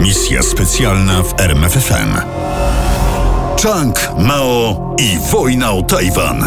Misja specjalna w RMFFM. Chang, Mao i wojna o Tajwan.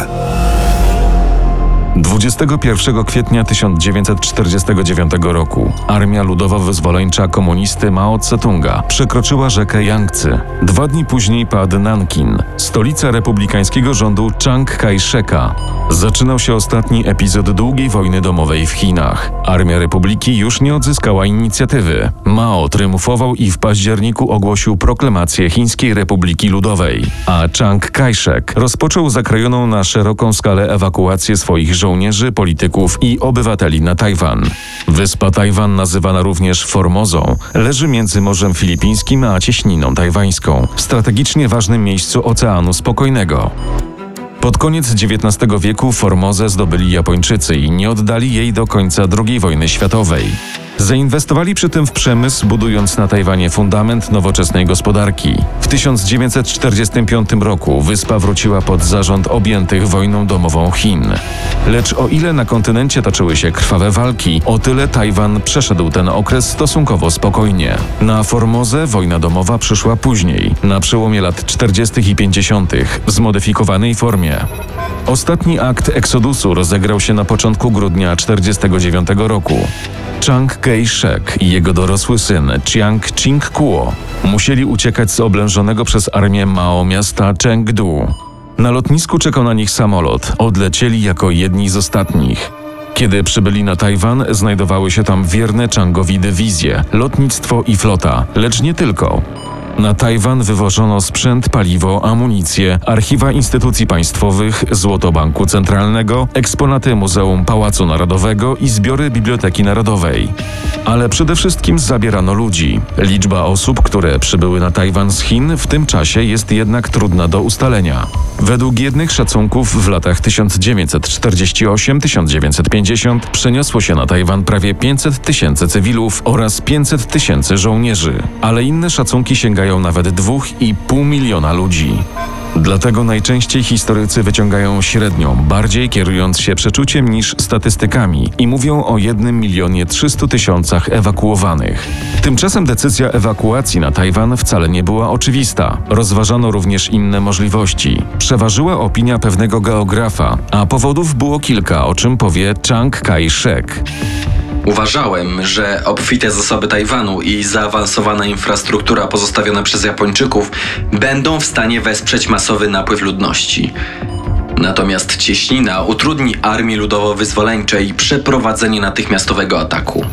21 kwietnia 1949 roku Armia Ludowo-Wyzwoleńcza komunisty Mao Tse-tunga przekroczyła rzekę Yangtze. Dwa dni później padł Nankin, stolica republikańskiego rządu Chiang Kai-sheka. Zaczynał się ostatni epizod długiej wojny domowej w Chinach. Armia Republiki już nie odzyskała inicjatywy. Mao triumfował i w październiku ogłosił proklamację Chińskiej Republiki Ludowej, a Chiang Kai-shek rozpoczął zakrojoną na szeroką skalę ewakuację swoich żołnierzy, polityków i obywateli na Tajwan. Wyspa Tajwan, nazywana również Formozą, leży między Morzem Filipińskim a cieśniną tajwańską, w strategicznie ważnym miejscu Oceanu Spokojnego. Pod koniec XIX wieku Formozę zdobyli Japończycy i nie oddali jej do końca II wojny światowej. Zainwestowali przy tym w przemysł, budując na Tajwanie fundament nowoczesnej gospodarki. W 1945 roku wyspa wróciła pod zarząd objętych wojną domową Chin. Lecz o ile na kontynencie toczyły się krwawe walki, o tyle Tajwan przeszedł ten okres stosunkowo spokojnie. Na Formozę wojna domowa przyszła później, na przełomie lat 40. i 50. w zmodyfikowanej formie. Ostatni akt eksodusu rozegrał się na początku grudnia 1949 roku. Chiang Kai-shek i jego dorosły syn Chiang Ching-kuo musieli uciekać z oblężonego przez armię Mao miasta Chengdu. Na lotnisku czekał na nich samolot. Odlecieli jako jedni z ostatnich. Kiedy przybyli na Tajwan, znajdowały się tam wierne Changowi dywizje, lotnictwo i flota, lecz nie tylko. Na Tajwan wywożono sprzęt, paliwo, amunicję, archiwa instytucji państwowych, Złoto Banku Centralnego, eksponaty Muzeum Pałacu Narodowego i zbiory Biblioteki Narodowej. Ale przede wszystkim zabierano ludzi. Liczba osób, które przybyły na Tajwan z Chin w tym czasie jest jednak trudna do ustalenia. Według jednych szacunków w latach 1948-1950 przeniosło się na Tajwan prawie 500 tysięcy cywilów oraz 500 tysięcy żołnierzy, ale inne szacunki sięgają nawet 2,5 miliona ludzi. Dlatego najczęściej historycy wyciągają średnią, bardziej kierując się przeczuciem niż statystykami i mówią o 1 milionie 300 tysiącach ewakuowanych. Tymczasem decyzja ewakuacji na Tajwan wcale nie była oczywista. Rozważano również inne możliwości. Przeważyła opinia pewnego geografa, a powodów było kilka, o czym powie Chiang Kai-shek. Uważałem, że obfite zasoby Tajwanu i zaawansowana infrastruktura pozostawiona przez Japończyków będą w stanie wesprzeć masowy napływ ludności. Natomiast cieśnina utrudni Armii Ludowo-Wyzwoleńczej przeprowadzenie natychmiastowego ataku.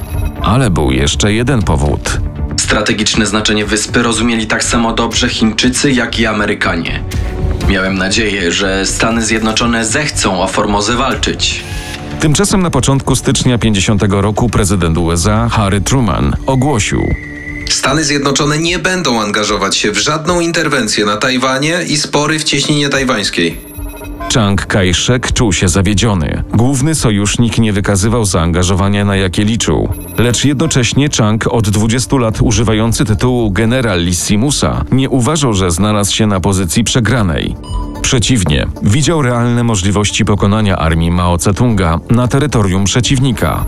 Ale był jeszcze jeden powód. Strategiczne znaczenie wyspy rozumieli tak samo dobrze Chińczycy, jak i Amerykanie. Miałem nadzieję, że Stany Zjednoczone zechcą o Formozę walczyć. Tymczasem na początku stycznia 50 roku prezydent USA Harry Truman ogłosił: Stany Zjednoczone nie będą angażować się w żadną interwencję na Tajwanie i spory w cieśninie tajwańskiej. Chiang Kai-shek czuł się zawiedziony. Główny sojusznik nie wykazywał zaangażowania, na jakie liczył. Lecz jednocześnie Chiang, od 20 lat używający tytułu generalissimusa, nie uważał, że znalazł się na pozycji przegranej. Przeciwnie, widział realne możliwości pokonania armii Mao Tse-tunga na terytorium przeciwnika.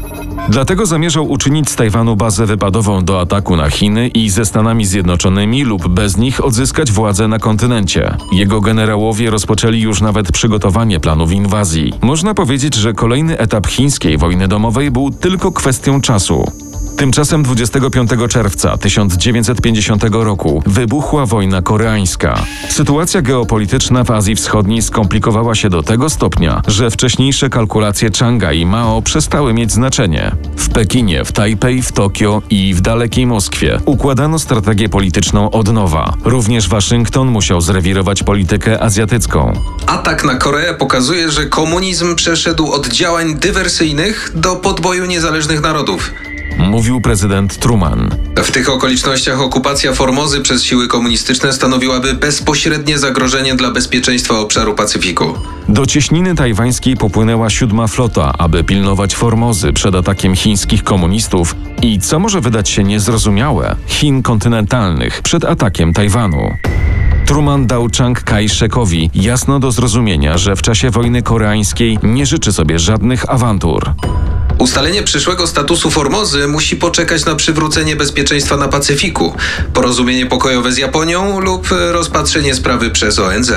Dlatego zamierzał uczynić z Tajwanu bazę wypadową do ataku na Chiny i ze Stanami Zjednoczonymi lub bez nich odzyskać władzę na kontynencie. Jego generałowie rozpoczęli już nawet przygotowanie planów inwazji. Można powiedzieć, że kolejny etap chińskiej wojny domowej był tylko kwestią czasu. Tymczasem 25 czerwca 1950 roku wybuchła wojna koreańska. Sytuacja geopolityczna w Azji Wschodniej skomplikowała się do tego stopnia, że wcześniejsze kalkulacje Changa i Mao przestały mieć znaczenie. W Pekinie, w Tajpej, w Tokio i w dalekiej Moskwie układano strategię polityczną od nowa. Również Waszyngton musiał zrewirować politykę azjatycką. Atak na Koreę pokazuje, że komunizm przeszedł od działań dywersyjnych do podboju niezależnych narodów. Mówił prezydent Truman. W tych okolicznościach okupacja Formozy przez siły komunistyczne stanowiłaby bezpośrednie zagrożenie dla bezpieczeństwa obszaru Pacyfiku. Do cieśniny tajwańskiej popłynęła siódma flota, aby pilnować Formozy przed atakiem chińskich komunistów i, co może wydać się niezrozumiałe, Chin kontynentalnych przed atakiem Tajwanu. Truman dał Chiang Kai-shekowi jasno do zrozumienia, że w czasie wojny koreańskiej nie życzy sobie żadnych awantur. Ustalenie przyszłego statusu Formozy musi poczekać na przywrócenie bezpieczeństwa na Pacyfiku, porozumienie pokojowe z Japonią lub rozpatrzenie sprawy przez ONZ.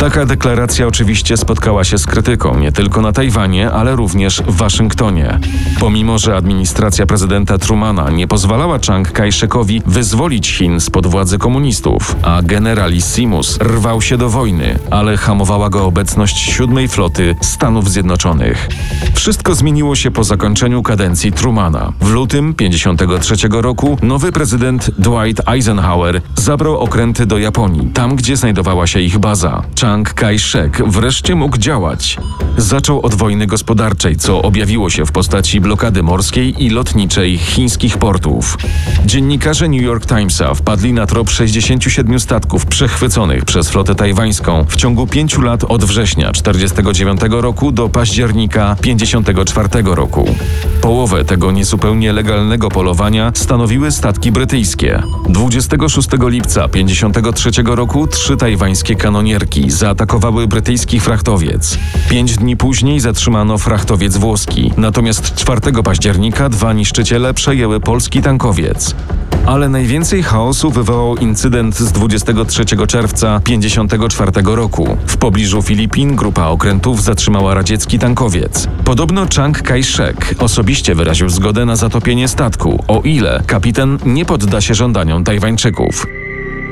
Taka deklaracja oczywiście spotkała się z krytyką nie tylko na Tajwanie, ale również w Waszyngtonie. Pomimo, że administracja prezydenta Trumana nie pozwalała Chiang Kai-shekowi wyzwolić Chin spod władzy komunistów, a generalissimus rwał się do wojny, ale hamowała go obecność siódmej floty Stanów Zjednoczonych. Wszystko zmieniło się po zakończeniu kadencji Trumana. W lutym 1953 roku nowy prezydent Dwight Eisenhower zabrał okręty do Japonii, tam gdzie znajdowała się ich baza. Kai-shek wreszcie mógł działać. Zaczął od wojny gospodarczej, co objawiło się w postaci blokady morskiej i lotniczej chińskich portów. Dziennikarze New York Timesa wpadli na trop 67 statków przechwyconych przez flotę tajwańską w ciągu pięciu lat od września 49 roku do października 54 roku. Połowę tego niezupełnie legalnego polowania stanowiły statki brytyjskie. 26 lipca 53 roku trzy tajwańskie kanonierki zaatakowały brytyjski frachtowiec. Pięć dni później zatrzymano frachtowiec włoski, natomiast 4 października dwa niszczyciele przejęły polski tankowiec. Ale najwięcej chaosu wywołał incydent z 23 czerwca 54 roku. W pobliżu Filipin grupa okrętów zatrzymała radziecki tankowiec. Podobno Chiang Kai-shek osobiście wyraził zgodę na zatopienie statku, o ile kapitan nie podda się żądaniom Tajwańczyków.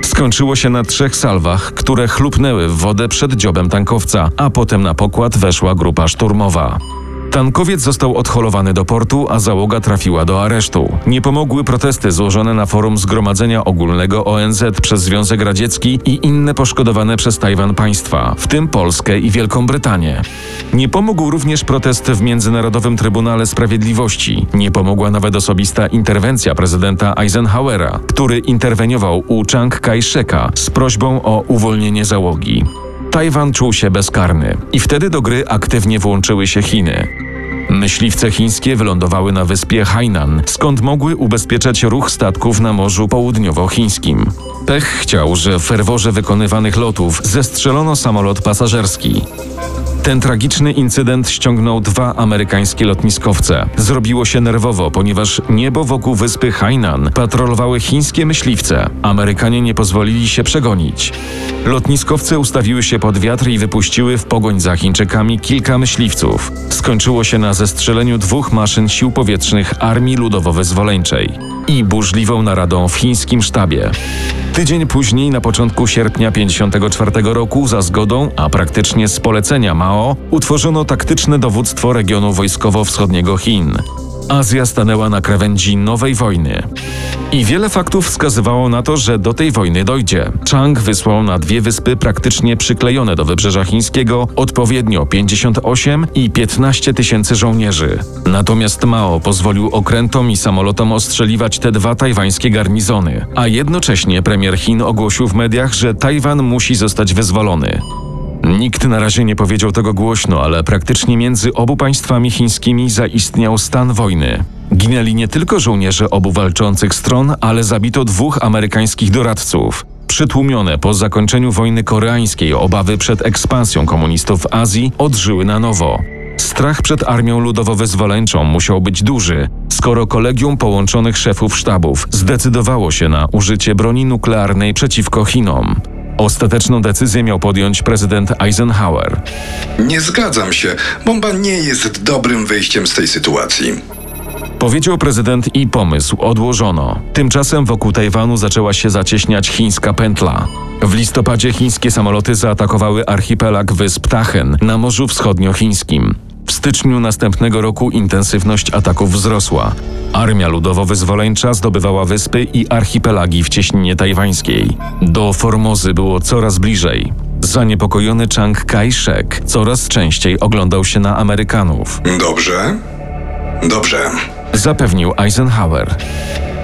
Skończyło się na trzech salwach, które chlupnęły w wodę przed dziobem tankowca, a potem na pokład weszła grupa szturmowa. Tankowiec został odholowany do portu, a załoga trafiła do aresztu. Nie pomogły protesty złożone na forum Zgromadzenia Ogólnego ONZ przez Związek Radziecki i inne poszkodowane przez Tajwan państwa, w tym Polskę i Wielką Brytanię. Nie pomógł również protest w Międzynarodowym Trybunale Sprawiedliwości. Nie pomogła nawet osobista interwencja prezydenta Eisenhowera, który interweniował u Chiang Kai-sheka z prośbą o uwolnienie załogi. Tajwan czuł się bezkarny i wtedy do gry aktywnie włączyły się Chiny. Myśliwce chińskie wylądowały na wyspie Hainan, skąd mogły ubezpieczać ruch statków na Morzu Południowochińskim. Pech chciał, że w ferworze wykonywanych lotów zestrzelono samolot pasażerski. Ten tragiczny incydent ściągnął dwa amerykańskie lotniskowce. Zrobiło się nerwowo, ponieważ niebo wokół wyspy Hainan patrolowały chińskie myśliwce. Amerykanie nie pozwolili się przegonić. Lotniskowce ustawiły się pod wiatr i wypuściły w pogoń za Chińczykami kilka myśliwców. Skończyło się na zestrzeleniu dwóch maszyn sił powietrznych Armii Ludowo-Wyzwoleńczej i burzliwą naradą w chińskim sztabie. Tydzień później, na początku sierpnia 1954 roku, za zgodą, a praktycznie z polecenia Mao, utworzono taktyczne dowództwo regionu wojskowo-wschodniego Chin. Azja stanęła na krawędzi nowej wojny. I wiele faktów wskazywało na to, że do tej wojny dojdzie. Chang wysłał na dwie wyspy praktycznie przyklejone do wybrzeża chińskiego odpowiednio 58 i 15 tysięcy żołnierzy. Natomiast Mao pozwolił okrętom i samolotom ostrzeliwać te dwa tajwańskie garnizony, a jednocześnie premier Chin ogłosił w mediach, że Tajwan musi zostać wyzwolony. Nikt na razie nie powiedział tego głośno, ale praktycznie między obu państwami chińskimi zaistniał stan wojny. Ginęli nie tylko żołnierze obu walczących stron, ale zabito dwóch amerykańskich doradców. Przytłumione po zakończeniu wojny koreańskiej obawy przed ekspansją komunistów w Azji odżyły na nowo. Strach przed armią ludowo-wyzwoleńczą musiał być duży, skoro kolegium połączonych szefów sztabów zdecydowało się na użycie broni nuklearnej przeciwko Chinom. Ostateczną decyzję miał podjąć prezydent Eisenhower. Nie zgadzam się. Bomba nie jest dobrym wyjściem z tej sytuacji. Powiedział prezydent i pomysł odłożono. Tymczasem wokół Tajwanu zaczęła się zacieśniać chińska pętla. W listopadzie chińskie samoloty zaatakowały archipelag wysp Tachen na Morzu Wschodniochińskim. W styczniu następnego roku intensywność ataków wzrosła. Armia Ludowo-Wyzwoleńcza zdobywała wyspy i archipelagi w cieśninie tajwańskiej. Do Formozy było coraz bliżej. Zaniepokojony Chiang Kai-shek coraz częściej oglądał się na Amerykanów. Dobrze? Dobrze. Zapewnił Eisenhower.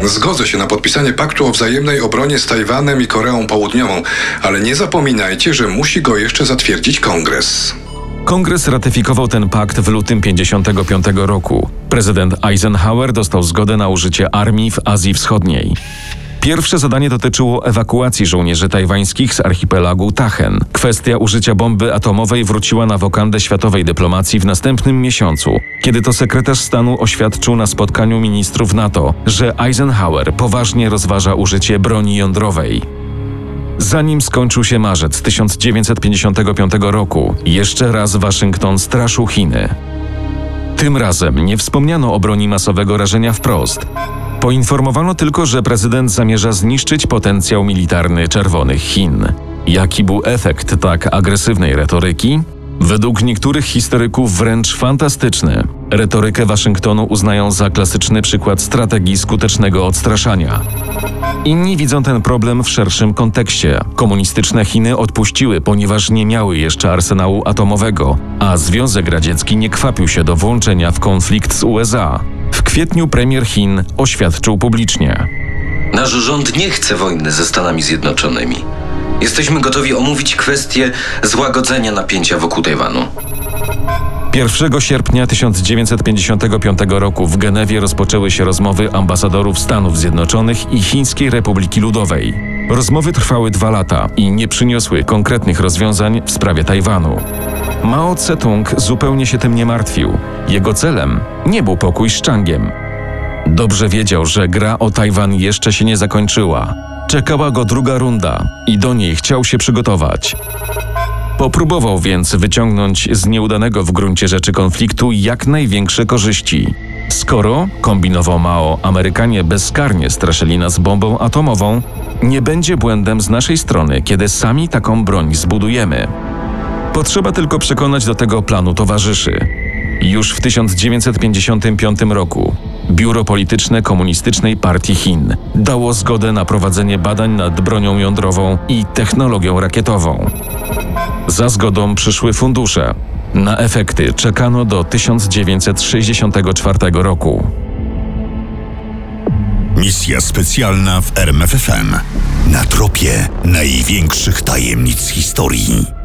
Zgodzę się na podpisanie paktu o wzajemnej obronie z Tajwanem i Koreą Południową, ale nie zapominajcie, że musi go jeszcze zatwierdzić kongres. Kongres ratyfikował ten pakt w lutym 55 roku. Prezydent Eisenhower dostał zgodę na użycie armii w Azji Wschodniej. Pierwsze zadanie dotyczyło ewakuacji żołnierzy tajwańskich z archipelagu Tachen. Kwestia użycia bomby atomowej wróciła na wokandę światowej dyplomacji w następnym miesiącu, kiedy to sekretarz stanu oświadczył na spotkaniu ministrów NATO, że Eisenhower poważnie rozważa użycie broni jądrowej. Zanim skończył się marzec 1955 roku, jeszcze raz Waszyngton straszył Chiny. Tym razem nie wspomniano o broni masowego rażenia wprost. Poinformowano tylko, że prezydent zamierza zniszczyć potencjał militarny Czerwonych Chin. Jaki był efekt tak agresywnej retoryki? Według niektórych historyków wręcz fantastyczny. Retorykę Waszyngtonu uznają za klasyczny przykład strategii skutecznego odstraszania. Inni widzą ten problem w szerszym kontekście. Komunistyczne Chiny odpuściły, ponieważ nie miały jeszcze arsenału atomowego, a Związek Radziecki nie kwapił się do włączenia w konflikt z USA. W kwietniu premier Chin oświadczył publicznie. Nasz rząd nie chce wojny ze Stanami Zjednoczonymi. Jesteśmy gotowi omówić kwestię złagodzenia napięcia wokół Tajwanu. 1 sierpnia 1955 roku w Genewie rozpoczęły się rozmowy ambasadorów Stanów Zjednoczonych i Chińskiej Republiki Ludowej. Rozmowy trwały dwa lata i nie przyniosły konkretnych rozwiązań w sprawie Tajwanu. Mao Tse-tung zupełnie się tym nie martwił. Jego celem nie był pokój z Changiem. Dobrze wiedział, że gra o Tajwan jeszcze się nie zakończyła. Czekała go druga runda i do niej chciał się przygotować. Popróbował więc wyciągnąć z nieudanego w gruncie rzeczy konfliktu jak największe korzyści. Skoro, kombinował Mao, Amerykanie bezkarnie straszyli nas bombą atomową, nie będzie błędem z naszej strony, kiedy sami taką broń zbudujemy. Potrzeba tylko przekonać do tego planu towarzyszy. Już w 1955 roku Biuro Polityczne Komunistycznej Partii Chin dało zgodę na prowadzenie badań nad bronią jądrową i technologią rakietową. Za zgodą przyszły fundusze. Na efekty czekano do 1964 roku. Misja specjalna w RMFFM. Na tropie największych tajemnic historii.